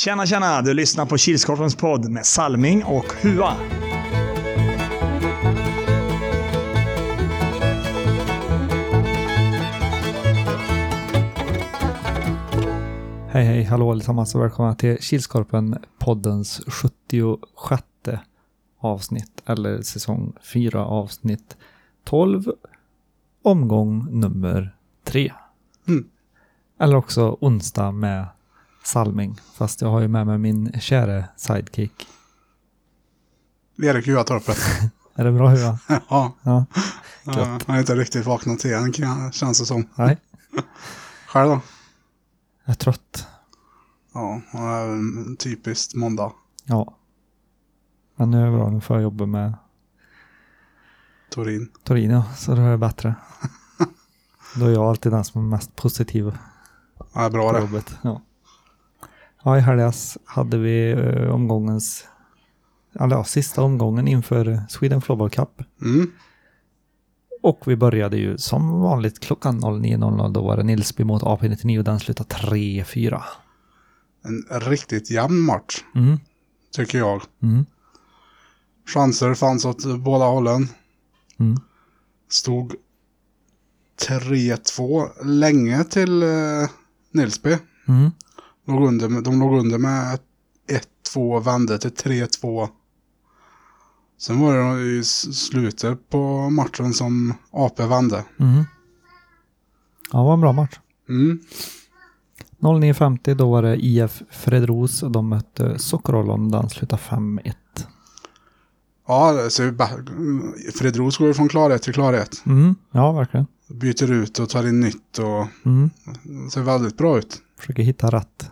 Tjena, tjena! Du lyssnar på Kilskorpens podd med Salming och Hua. Hej hej, hallå allesammans och välkomna till Kilskorpen poddens 76 avsnitt eller säsong 4 avsnitt 12 omgång nummer 3. Mm. Eller också onsdag med Salming, fast jag har ju med mig min käre sidekick. Erik Juatorpet. Är det bra Hua? ja, Ja, jag har inte riktigt vaknat till än känns det som. nej, Själv då? jag är trött. Ja, typiskt måndag. Ja. Men nu är det bra, nu får jag jobba med Torin. Torino, så då är det bättre. Då är jag alltid den som är mest positiv Ja, bra det. jobbet. Ja. Ja, i helgas hade vi eh, omgångens, eller ja, sista omgången inför Sweden Floorball Cup. Mm. Och vi började ju som vanligt klockan 09.00. Då var det Nilsby mot AP99 och den slutade 3-4. En riktigt jämn match, Mm, tycker jag. mm, Chanser fanns åt båda hållen. mm, Stod 3-2 länge till eh, Nilsby. Låg under, de låg under med 1-2, vände till 3-2. Sen var det i slutet på matchen som AP vände. mm. Ja, det var en bra match. Mm. 09.50 då var det IF Fredros och de mötte Sockerollon och den slutade 5-1. Ja, ju bä- Fredros går ju från klarhet till klarhet. Mm, ja, verkligen. Byter ut och tar in nytt och Mm. ser väldigt bra ut. Försöker hitta rätt.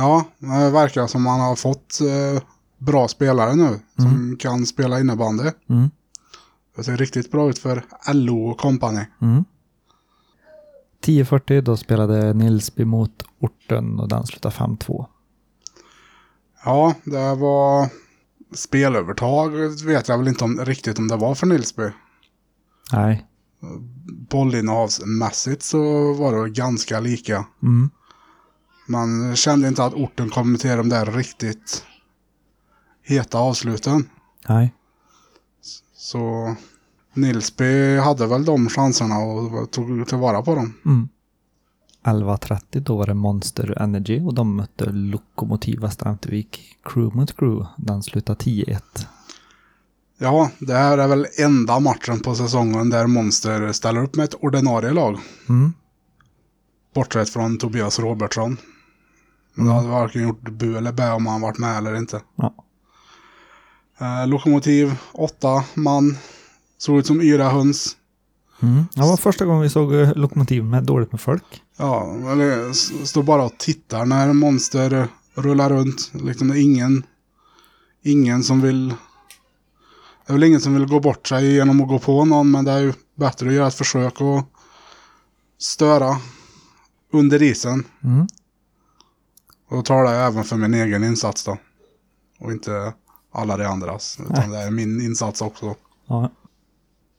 Ja, det verkar som man har fått eh, bra spelare nu som kan spela innebandy. Mm. Det ser riktigt bra ut för LO och company. Mm. 10.40 då spelade Nilsby mot orten och den slutade 5-2. Ja, det var spelövertag vet jag väl inte om, riktigt om det var för Nilsby. Nej. Bollinnehavsmässigt så var det ganska lika. Mm. Man kände inte att orten kom till de där riktigt heta avsluten. Nej. Så Nilsby hade väl de chanserna och tog tillvara på dem. Mm. 11.30 då var det Monster Energy och de mötte Lokomotiv Västra Ämtervik. Crew mot crew. Den slutade 10-1. Ja, det här är väl enda matchen på säsongen där Monster ställer upp med ett ordinarie lag. Mm. Bortsett från Tobias Robertsson. Men det hade varken gjort bu eller bä om han varit med eller inte. Ja. Eh, lokomotiv, åtta man. Såg ut som yra höns. Mm. Det var första gången vi såg eh, Lokomotiv med dåligt med folk. Ja, eller står bara och tittar när monster rullar runt. Liksom det är ingen, ingen som vill... Det är väl ingen som vill gå bort sig genom att gå på någon, men det är ju bättre att göra ett försök och störa under isen. Mm. Och då talar jag även för min egen insats då. Och inte alla de andras. Utan det är min insats också. Ja.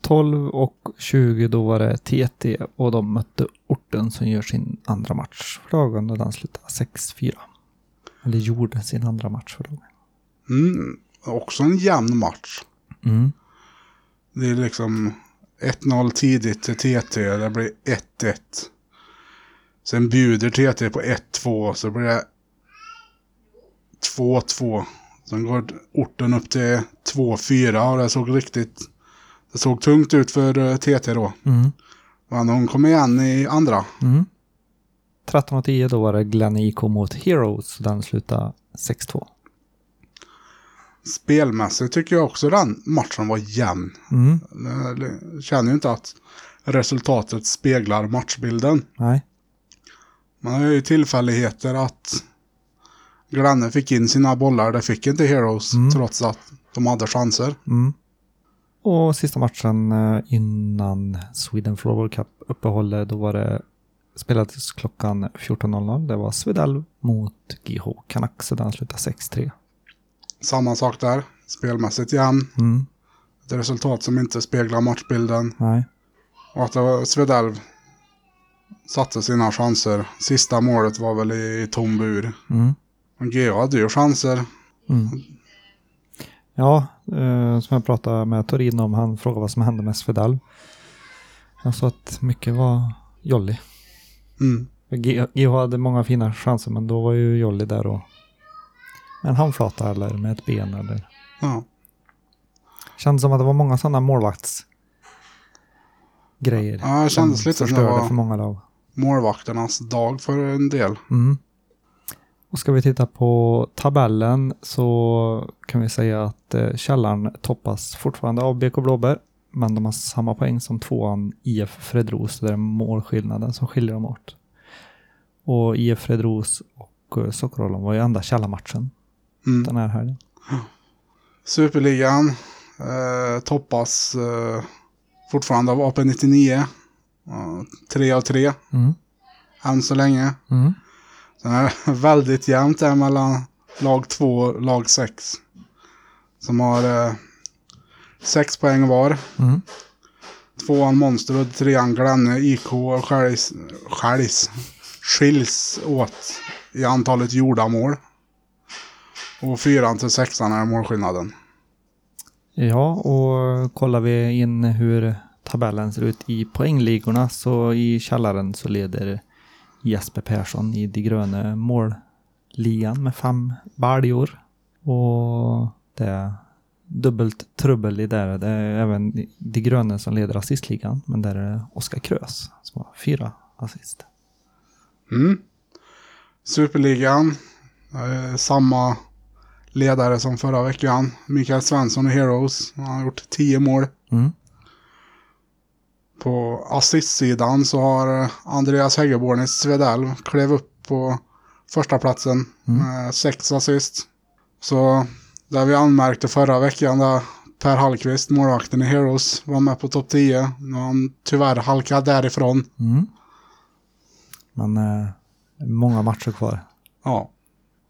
12 och 20 då var det TT och de mötte orten som gör sin andra match för dagen och den slutade 6-4. Eller gjorde sin andra match för dagen. Mm, också en jämn match. Mm. Det är liksom 1-0 tidigt till TT. Det blir 1-1. Sen bjuder TT på 1-2. Så blir det 2-2. Sen går orten upp till 2-4. Och det såg riktigt... Det såg tungt ut för eh, TT då. Mm. Men hon kom igen i andra. Mm. 13.10 då var det Glenn IK mot Heroes. Den slutade 6-2. Spelmässigt tycker jag också den matchen var jämn. Mm. Jag känner ju inte att resultatet speglar matchbilden. Nej. Man har ju tillfälligheter att Glenne fick in sina bollar. Det fick inte Heroes Mm. trots att de hade chanser. Mm. Och sista matchen eh, innan Sweden Floorball Cup uppehållet, då var det spelades klockan 14.00. Det var Svedalv mot GH Canucks, så den slutade 6-3. Samma sak där. Spelmässigt jämn. Mm. Ett resultat som inte speglar matchbilden. Nej. Och att Svedalv satte sina chanser. Sista målet var väl i tom bur. Mm. Men GH hade ju chanser. Mm. Ja, eh, som jag pratade med Torin om, han frågade vad som hände med Svedal. Jag sa att mycket var Jolly. Mm. GH hade många fina chanser, men då var ju Jolly där och en handflata eller med ett ben eller... Ja. Kändes som att det var många sådana målvakts grejer. Ja, det kändes lite som det var- för många lag. Målvakternas dag för en del. Mm. Och ska vi titta på tabellen så kan vi säga att eh, källaren toppas fortfarande av BK Blåbär. Men de har samma poäng som tvåan IF Fredros. Det är målskillnaden som skiljer dem åt. Och IF Fredros och eh, Sockerholm var ju enda källarmatchen Mm. den här helgen. Superligan eh, toppas eh, fortfarande av AP99. Eh, tre av tre Mm. än så länge. Mm. Sen är väldigt jämnt där mellan lag 2 och lag 6. Som har eh, sex poäng var. Mm. Tvåan Monster och trean Glenne IK skäljs, skäljs, skiljs åt i antalet gjorda mål. Och fyran till sexan är målskillnaden. Ja, och kollar vi in hur tabellen ser ut i poängligorna så i källaren så leder Jesper Persson i De gröna målligan med fem baljor. Och det är dubbelt trubbel i där. Det är även De gröna som leder assistligan, men där är det Oskar Krös som har fyra assist. Mm. Superligan. Eh, samma ledare som förra veckan. Mikael Svensson i Heroes. Han har gjort 10 mål. Mm. På assistsidan så har Andreas Häggeborn i Svedalv klev upp på första platsen med sex assist. Så där vi anmärkte förra veckan där Per Hallqvist, målvakten i Heroes, var med på topp 10. Nu har han tyvärr halkat därifrån. Mm. Men eh, många matcher kvar. Ja,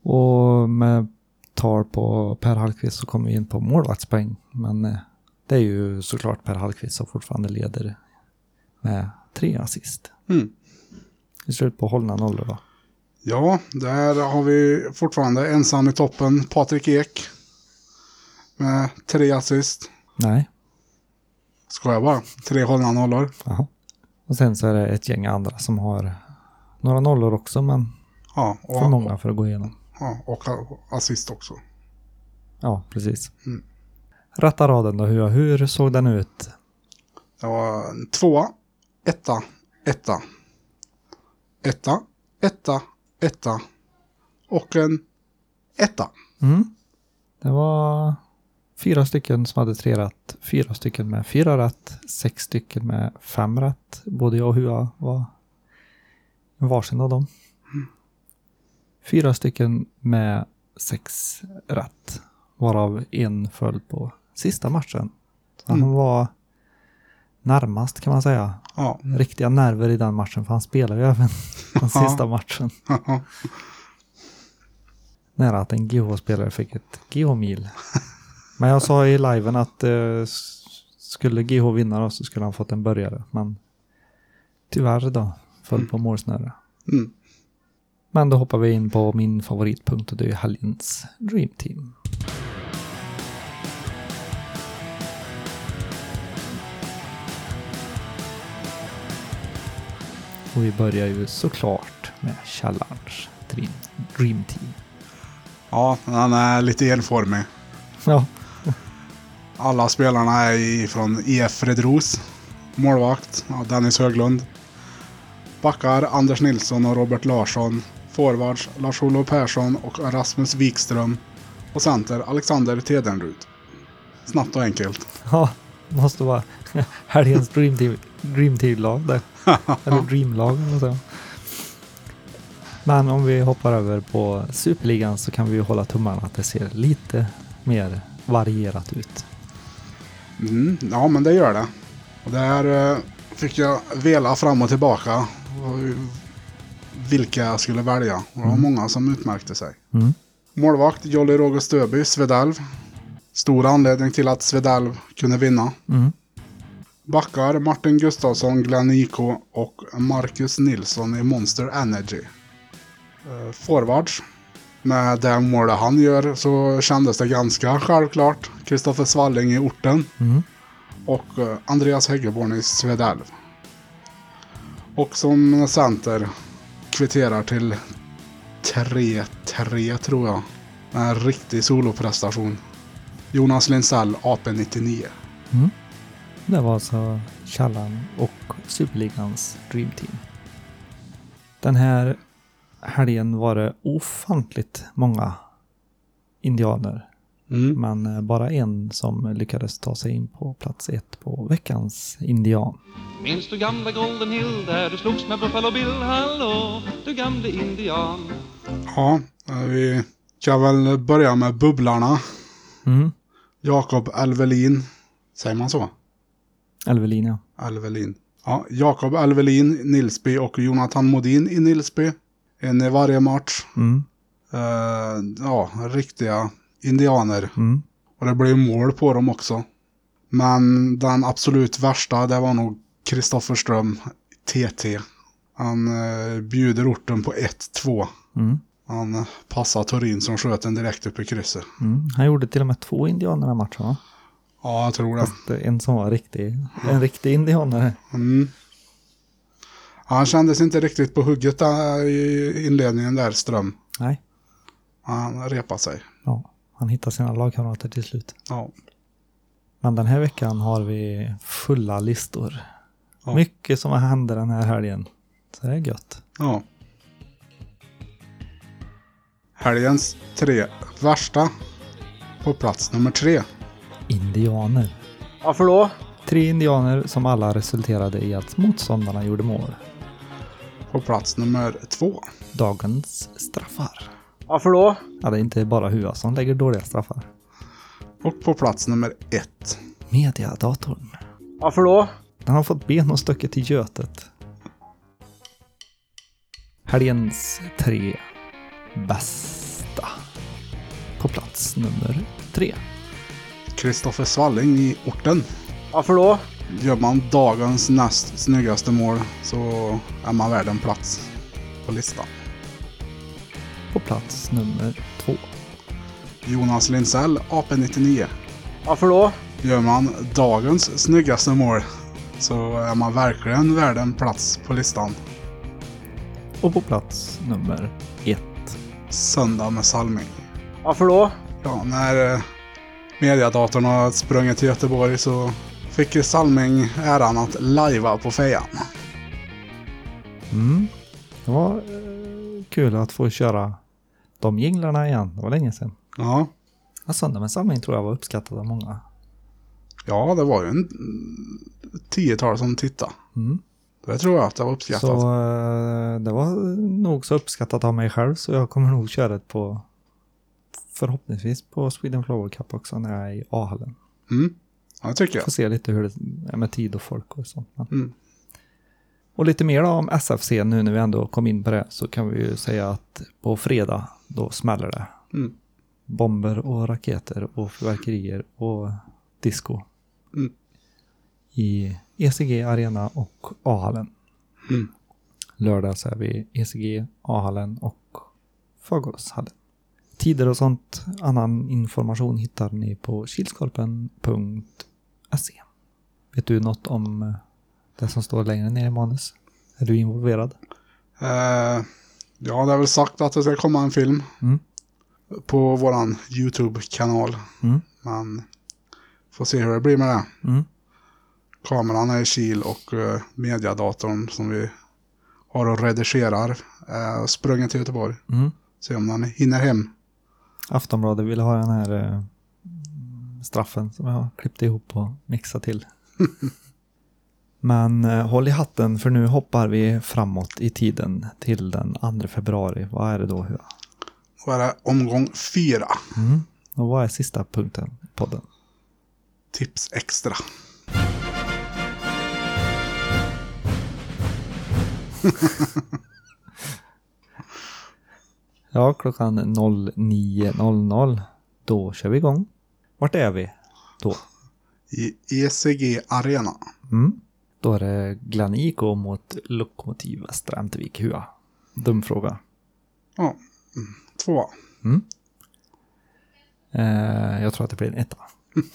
Och med tal på Per Hallqvist så kommer vi in på målvaktspoäng. Men eh, det är ju såklart Per Hallqvist som fortfarande leder med tre assist. mm. Vi ser ut på hållna nollor då. ja där har vi fortfarande ensam i toppen Patrik Ek. Med tre assist. Nej. Ska jag bara. Tre hållna nollor. Jaha. Och sen så är det ett gäng andra som har några nollor också, men Ja, för och, många för att gå igenom. ja, och assist också. Ja, precis. Mm. Rätta raden då, hur, hur såg den ut? Det var en tvåa, etta, etta. Etta, etta, etta. Och en etta. Mm. Det var fyra stycken som hade tre rätt, fyra stycken med fyra rätt, sex stycken med fem rätt. Både jag och Hua var varsin av dem. Fyra stycken med sex rätt, varav en föll på sista matchen. Så Mm. han var närmast kan man säga. Ja. Riktiga nerver i den matchen, för han spelade ju även den sista matchen. Nära att en GH-spelare fick ett GH-mil. Men jag sa i liven att eh, skulle GH vinna då så skulle han fått en börjare. Men tyvärr då, föll på målsnöre. Mm. Men då hoppar vi in på min favoritpunkt och det är helgens Dream Team. Och vi börjar ju såklart med Källarns Dream, Dream Team. ja, han är lite enformig. Ja, Alla spelarna är från IF Fredros. Målvakt, ja, Dennis Höglund. Backar Anders Nilsson och Robert Larsson. Forwards Lars-Olof Persson och Rasmus Wikström. Och center Alexander Tedenrud. Snabbt och enkelt. ja måste vara helgens Dream Team, dream team-lag där. Eller Dream-lag eller så. Men om vi hoppar över på Superligan så kan vi ju hålla tummarna att det ser lite mer varierat ut. Mm, ja, men det gör det. Och där eh, fick jag vela fram och tillbaka. Och vilka jag skulle välja. Och det var Mm. många som utmärkte sig. Mm. Målvakt Jolly Roger Stöby, Svedalv. Stor anledning till att Svedalv kunde vinna. Mm. Backar Martin Gustafsson, Glenn IK och Marcus Nilsson i Monster Energy. Eh, Forwards. Med det målet han gör så kändes det ganska självklart. Kristoffer Svalling i orten. Mm. Och eh, Andreas Häggeborn i Svedälv. Och som center kvitterar till 3-3 tror jag. En riktig soloprestation. Jonas Lindsell, AP99. Det var alltså Challan och Superligans Dream Team. Den här helgen var det ofantligt många indianer. Mm. Men bara en som lyckades ta sig in på plats ett på veckans indian. Minns du gamla Golden Hill där du slogs med Buffalo Bill? Hallå, du gamle indian. Ja, vi kan väl börja med bubblarna. Mm. Jakob Elvelin. Säger man så? Elvelin ja. Alvelin. Ja, Jakob Alvelin, Nilsby och Jonathan Modin i Nilsby. En i varje match. Mm. Eh, ja, riktiga indianer. Mm. Och det blev mål på dem också. Men den absolut värsta, det var nog Kristoffer Ström, TT. Han eh, bjuder orten på 1-2. Mm. Han passade Torin som sköt den direkt upp i krysset. Mm. Han gjorde till och med två indianer i matchen va? Ja, jag tror det. Fast en som var riktig, en riktig indianare. Mm. Han kändes inte riktigt på hugget i inledningen där, Ström. Nej, Han repade sig. ja. han hittade sina lagkamrater till slut. Ja. Men den här veckan har vi fulla listor. Ja. Mycket som händer den här helgen. Så det är gött. ja. Helgens tre värsta. På plats nummer tre. Indianer. Varför då? Tre indianer som alla resulterade i att motståndarna gjorde mål. På plats nummer två. Dagens straffar. Varför då? Ja, det är inte bara Hua som lägger dåliga straffar. Och på plats nummer ett. Mediadatorn. Varför då? Den har fått ben och stöcket till Götet. Helgens tre bästa. På plats nummer tre. Kristoffer Svalling i orten. Varför då? Gör man dagens näst snyggaste mål så är man värd en plats på listan. På plats nummer två. Jonas Lindsell, AP99. Varför då? Gör man dagens snyggaste mål så är man verkligen värd en plats på listan. Och på plats nummer ett. Söndag med Salming. Varför då? Ja, när eh, mediadatorn har sprungit till Göteborg så fick Salming äran att lajva på fejan. Mm. Det var eh, kul att få köra de jinglarna igen. Det var länge sedan. Ja, Ja, Söndag med samling tror jag var uppskattat av många. ja det var ju en tiotal som tittade. Mm. Det tror jag att det var uppskattat. Så eh, det var nog så uppskattat av mig själv så jag kommer nog köra det på förhoppningsvis på Sweden Flower Cup också när jag är i A-hallen. Mm. Ja, tycker jag. Får se lite hur det är med tid och folk och sånt. Mm. Och lite mer om SFC nu när vi ändå kom in på det så kan vi ju säga att på fredag då smäller det. Mm. Bomber och raketer och fyrverkerier och disco. Mm. I ECG Arena och A-hallen. Mm. Lördag så är vi ECG, A-hallen och Fageråshallen. Tider och sånt, annan information hittar ni på kilskorpen.se. Vet du något om eh, det som står längre ner i manus? Är du involverad? Eh, ja, det är väl sagt att det ska komma en film Mm. på våran YouTube-kanal. Mm. Men får se hur det blir med det. Mm. Kameran är i Kil och uh, mediadatorn som vi har och redigerar är sprungen till Göteborg. Mm. Se om den hinner hem. Aftonbladet ville ha den här eh, straffen som jag har klippt ihop och mixat till. Men eh, håll i hatten för nu hoppar vi framåt i tiden till den 2 februari. Vad är det då? Då är det omgång fyra. Mm. Och vad är sista punkten i podden? Tips extra. Ja, klockan 09.00. Då kör vi igång. Vart är vi då? I ECG Arena. Mm. Då är det Glenn IK mot Lokomotiv Västra Ämtervik Hua. Dum fråga. Ja, mm, tvåa. Eh, jag tror att det blir en etta.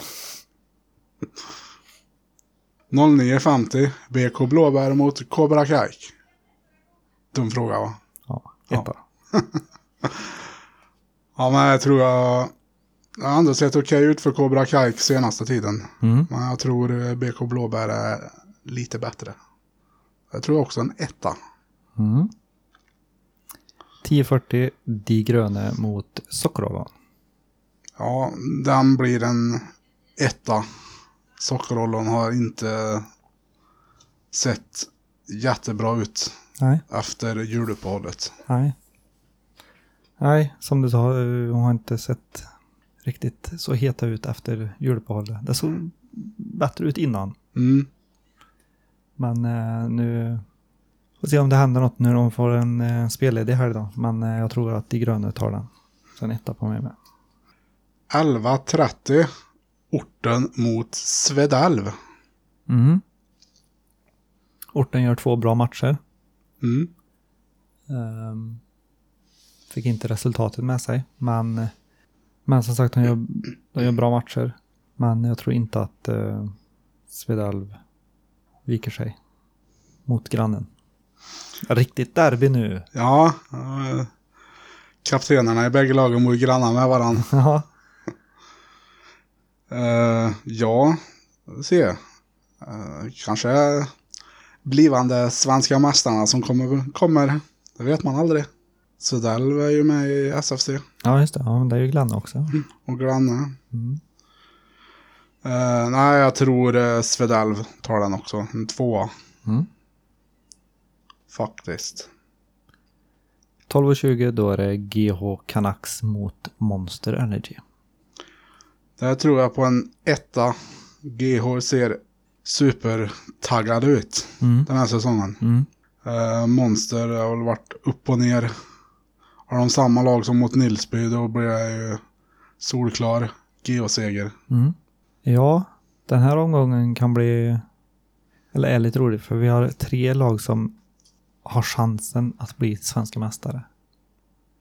09.50 BK Blåbär mot Cobra Kajk. Dum fråga va? Ja, etta. Ja, men jag tror jag... Jag har ändå sett okej ut för Cobra Kajk senaste tiden. Mm. Men jag tror eh, BK Blåbär är lite bättre. Jag tror också en etta. Mm. 10.40 De Gröne mot Sockerollan. Ja, den blir en etta. Sockerollon har inte sett jättebra ut Nej, efter juluppehållet. nej. Nej, som du sa, eh, hon har inte sett riktigt så heta ut efter juluppehållet. Det såg bättre ut innan. Mm. Men eh, nu får se om det händer något när de får en eh, spelledig helg då. Men eh, jag tror att De Gröne tar den. Så en etta på mig med. 11.30 orten mot Svedalv. Mm. Orten gör två bra matcher. Mm. Ehm, fick inte resultatet med sig. Men, men som sagt, de gör, de gör bra matcher. Men jag tror inte att uh, Svedalv viker sig mot grannen. Riktigt derby nu. Ja, eh, kaptenerna i bägge lagen bor grannar med varandra. Ja. Uh, ja, vi se. Uh, kanske blivande svenska mästarna som kommer, kommer. Det vet man aldrig. Svedalv är ju med i SFC ja, just det. Ja, men det är ju Glenn också. och Granne. Mm. Uh, nej, jag tror uh, Svedalv tar den också. En tvåa. Mm. Faktiskt. 12.20 då är det GH Canucks mot Monster Energy. Där tror jag på en etta. GH ser supertaggad ut Mm. den här säsongen. Mm. Eh, Monster har väl varit upp och ner. Har de samma lag som mot Nilsby då blir det ju solklar GH-seger. Mm. Ja, den här omgången kan bli, eller är lite rolig, för vi har tre lag som har chansen att bli svenska mästare.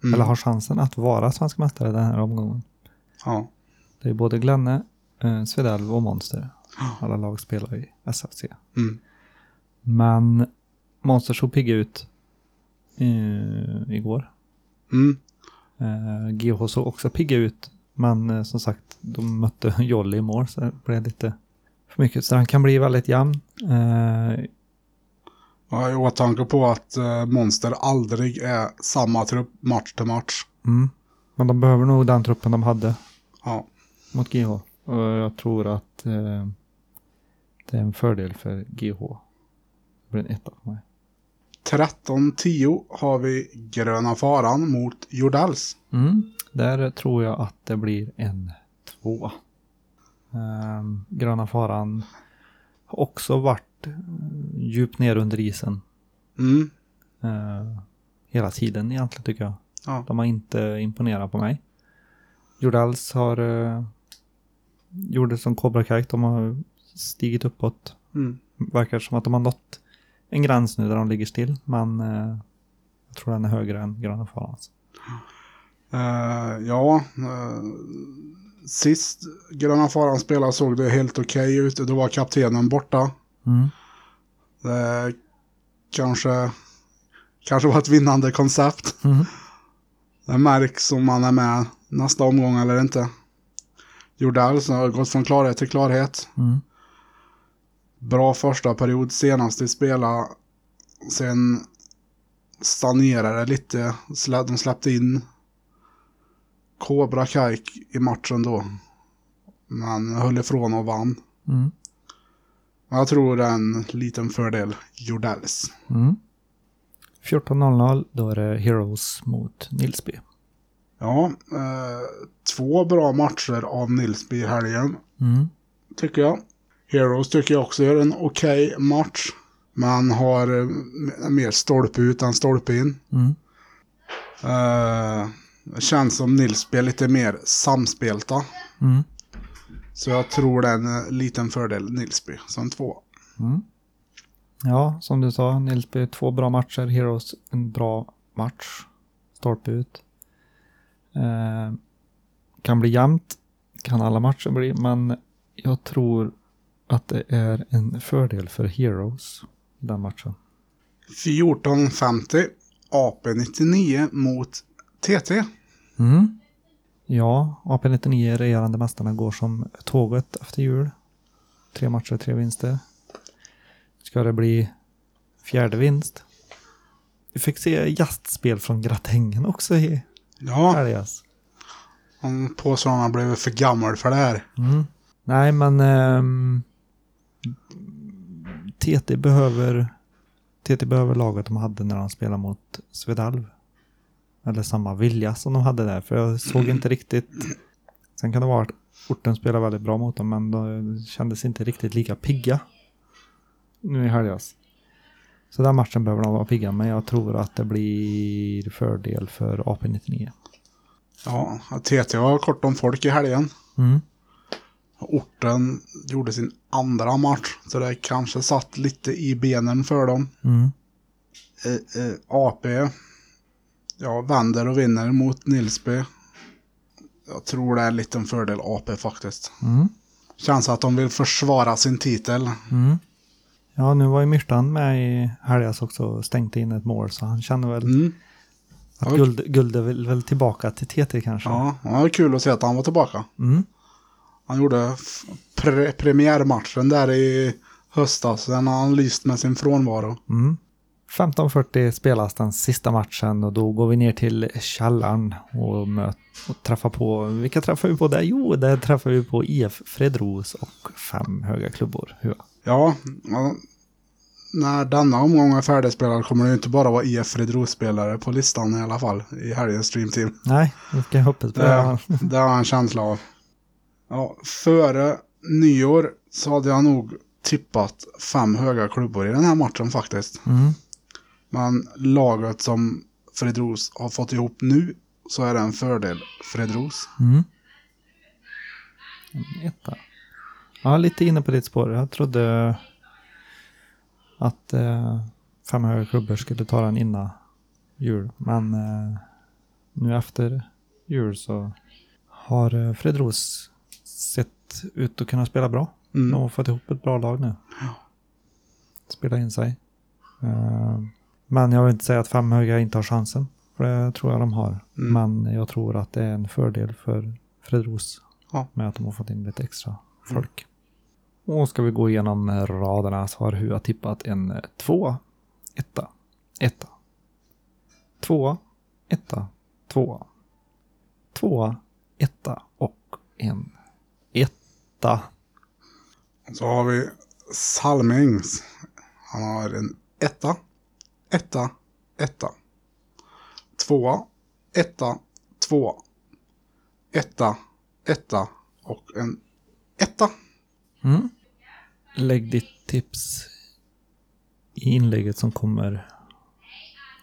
Mm. Eller har chansen att vara svenska mästare den här omgången. Ja. Det är både Glenne, eh, Svedalv och Monster. Alla lag spelar i SFC. Mm. Men Monster såg pigga ut eh, igår. Mm. Eh, GH såg också pigga ut. Men eh, som sagt, de mötte Jolly i mål så det blev lite för mycket. Så den kan bli väldigt jämn. Eh, Ja, I åtanke på att eh, Monster aldrig är samma trupp match till match. mm. Men de behöver nog den truppen de hade Ja. mot GH. Och jag tror att eh, det är en fördel för GH. Det blir en etta för mig. 13-10 har vi Gröna Faran mot Jordals. Mm. Där tror jag att det blir en två. Um, Gröna faran har också varit eh, djupt ner under isen. Mm. eh, hela tiden egentligen tycker jag. Ja. De har inte imponerat på mig. Jordals har uh, gjorde som Cobra Kajk, de har stigit uppåt. Mm. Verkar som att de har nått en gräns nu där de ligger still. Men eh, jag tror den är högre än Gröna farans. Eh, ja, eh, sist Gröna Faran spelade såg det helt okej ut. Då var kaptenen borta. Mm. Det kanske, kanske var ett vinnande koncept. Mm. Det märks om man är med nästa omgång eller inte. Jordals har gått från klarhet till klarhet. Mm. Bra första period senast i spela. Sen stagnerade det lite. De släppte in Cobra Kajk i matchen då. Men höll ifrån och vann. Mm. Jag tror det är en liten fördel Jordals. Mm. 14.00 då är det Heroes mot Nilsby. Ja, eh, två bra matcher av Nilsby i helgen. Mm. tycker jag. Heroes tycker jag också gör en okej match. Man har eh, mer stolpe ut än stolpe in. Mm. Det känns som Nilsby är lite mer samspelta. Mm. Så jag tror det är en eh, liten fördel Nilsby som två. Mm. Ja, som du sa, Nilsby, två bra matcher. Heroes, en bra match. Stolpe ut. Eh, kan bli jämnt, kan alla matcher bli, men jag tror att det är en fördel för Heroes i den matchen. 14.50 AP99 mot TT. Mm. Ja, AP99 regerande mästarna går som tåget efter jul. Tre matcher, tre vinster. Ska det bli fjärde vinst? Vi fick se gästspel från Gratängen också i Ja, helgas. han påstår att han blivit för gammal för det här. Mm. Nej, men ehm, TT behöver TT behöver laget de hade när de spelade mot Svedalv. Eller samma vilja som de hade där, för jag såg inte riktigt. Sen kan det vara att orten spelar väldigt bra mot dem, men de kändes inte riktigt lika pigga. Nu i helgas. Så den matchen behöver de vara pigga, men jag tror att det blir fördel för AP99. Ja, TT har kort om folk i helgen. Mm. Orten gjorde sin andra match, så det kanske satt lite i benen för dem. Mm. Eh, eh, AP ja, vänder och vinner mot Nilsby. Jag tror det är en liten fördel AP faktiskt. Mm. Känns att de vill försvara sin titel. Mm. Ja, nu var ju Myrtan med i helgas också och stängde in ett mål, så han känner väl Mm. att guld, guld är väl, väl tillbaka till TT kanske. Ja, det var kul att se att han var tillbaka. Mm. Han gjorde pre premiärmatchen där i höstas. Sen har han lyst med sin frånvaro. Mm. 15.40 spelas den sista matchen och då går vi ner till källaren och, möt, och träffar på, vilka träffar vi på där? Jo, där träffar vi på IF Fredros och fem höga klubbor. Hur? Ja, när denna omgång är färdigspelad kommer det inte bara vara IF Fredros-spelare på listan i alla fall. I helgens streamteam. Nej, vi ska hoppas på det. Det, det har jag en känsla av. Ja, före nyår så hade jag nog tippat fem höga klubbor i den här matchen faktiskt. Mm. Men laget som Fredros har fått ihop nu så är det en fördel Fredros. Mm. Etta. Ja, lite inne på ditt spår. Jag trodde att eh, fem höga klubbor skulle ta den innan jul. Men eh, nu efter jul så har eh, Fredros sett ut att kunna spela bra. Mm. De har fått ihop ett bra lag nu. Spela in sig. Eh, men jag vill inte säga att fem höga inte har chansen. För det tror jag de har. Mm. Men jag tror att det är en fördel för Fredros. Ja. Med att de har fått in lite extra folk. Och ska vi gå igenom raderna så har Hua tippat en eh, tvåa, etta, etta, tvåa, etta, tvåa, tvåa, etta och en etta. Så har vi Salmings. Han har en etta, etta, etta. Tvåa, etta, tvåa. Etta, etta och en etta. Mm. Lägg ditt tips i inlägget som kommer.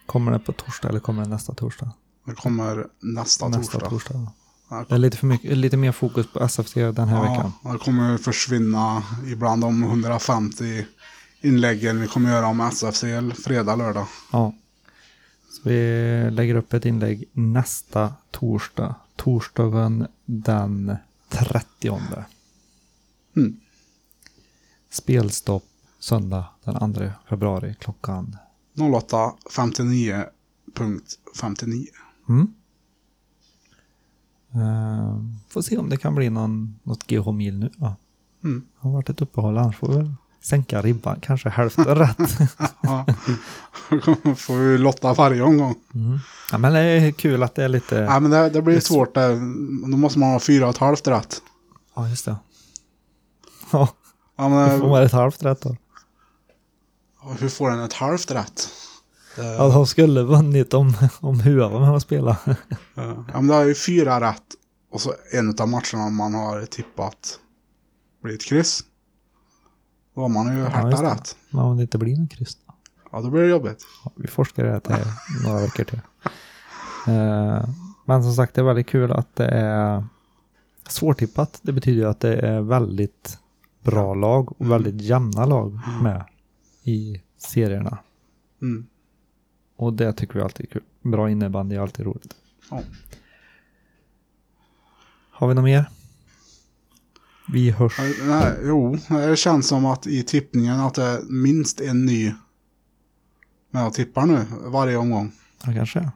Kommer det på torsdag eller kommer det nästa torsdag? Det kommer nästa, nästa torsdag. torsdag. Det är lite, för mycket, lite mer fokus på SFC den här veckan. Ja, det kommer försvinna ibland de 150 inläggen vi kommer göra om SFCL fredag, lördag. Ja. Så vi lägger upp ett inlägg nästa torsdag. Torsdagen den 30. Mm. Spelstopp söndag den 2 februari klockan 08.59.59. Mm. Uh, får se om det kan bli någon, något GH-mil nu då. Mm. Det har varit ett uppehåll, annars får vi sänka ribban, kanske hälften rätt. Ja. får vi lotta varje omgång. Mm. Ja, men det är kul att det är lite... Ja, men det, det blir svårt. Där. Då måste man ha fyra och ett halvt rätt. Ja, just det. Ja, Ja, då får men, man ett halvt rätt då. hur får den ett halvt rätt? Ja, de skulle vunnit om, om Hua var med och spela. ja, men det är ju fyra rätt. Och så en av matcherna man har tippat blir ett kryss. Då har man ju härta det. rätt. Men om det inte blir någon kryss då? Ja, då blir det jobbigt. Ja, vi forskar i det här några veckor till. Eh, men som sagt, det är väldigt kul att det är svårtippat. Det betyder ju att det är väldigt bra lag och väldigt jämna lag med i serierna. Mm. Och det tycker vi alltid är kul. Bra innebandy är alltid roligt. Ja. Har vi något mer? Vi hörs. Nej, jo, det känns som att i tippningen att det är minst en ny med att tippa nu varje omgång. Ja, kanske.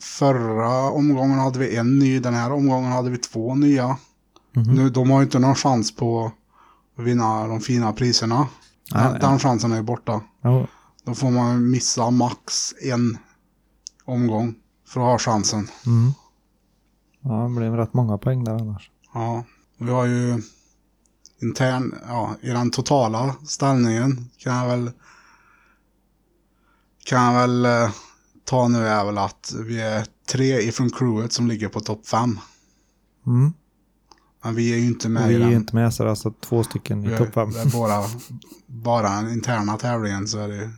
Förra omgången hade vi en ny, den här omgången hade vi två nya. Mhm. Nu, de har ju inte någon chans på att vinna de fina priserna. Nej, den, nej. den chansen är ju borta. Ja, Då får man missa max en omgång för att ha chansen. mm. ja, det blev rätt många poäng där annars. Ja, vi har ju intern, ja, i den totala ställningen kan jag väl kan jag väl eh, ta nu är väl att vi är tre ifrån crewet som ligger på topp fem. Mm. Men vi är ju inte med vi i är den. ju inte med så det är alltså två stycken Vi i är- topp fem. Det är bara, bara den interna tävlingen så är det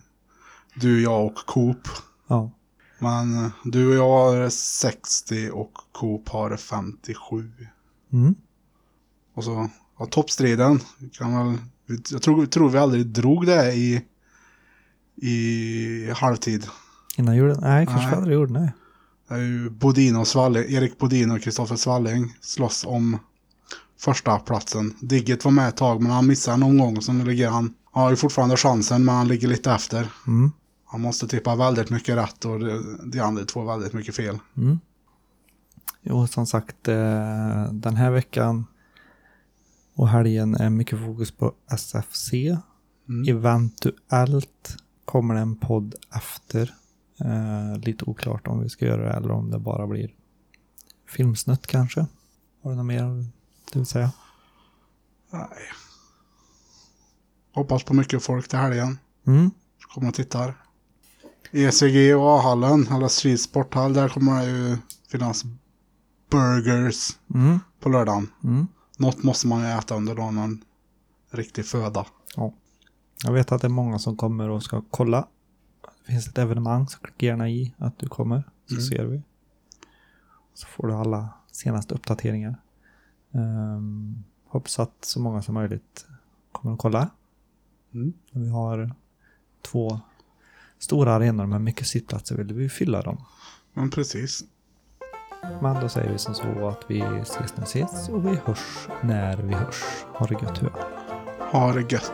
du, jag och Coop. Ja. Men eh, du och jag har 60 och Coop har 57. Mm. Och så ja, toppstriden. Kan väl, jag tror, tror vi aldrig drog det i, i halvtid. Innan jul? Nej, kanske Nej. aldrig gjorde. Nej. Det är ju Bodin och Svalling, Erik Bodin och Kristoffer Svalling slåss om första platsen. Digget var med ett tag men han missade en omgång så nu ligger han, han har ju fortfarande chansen men han ligger lite efter. Mm. Han måste tippa väldigt mycket rätt och de, andra två väldigt mycket fel. Mm. Jo, som sagt, eh, den här veckan och helgen är mycket fokus på SFC. Mm. Eventuellt kommer det en podd efter. Eh, lite oklart om vi ska göra det eller om det bara blir filmsnutt kanske. Har du något mer du vill säga? Nej. Hoppas på mycket folk till helgen. Mm. Kommer och tittar. ECG och A-hallen, eller Street Sporthall, där kommer det ju finnas burgers Mm. på lördagen. Mm. Något måste man ju äta under dagen, någon riktig föda. Ja. Jag vet att det är många som kommer och ska kolla. Det finns ett evenemang så klicka gärna i att du kommer så Mm. ser vi. Så får du alla senaste uppdateringar. Um, hoppas att så många som möjligt kommer och kolla. Mm. Vi har två stora arenor med mycket sittplatser vill vi fylla dem. Ja, precis. Men då säger vi som så att vi ses när vi ses och vi hörs när vi hörs. Ha det gött. Ha det gött.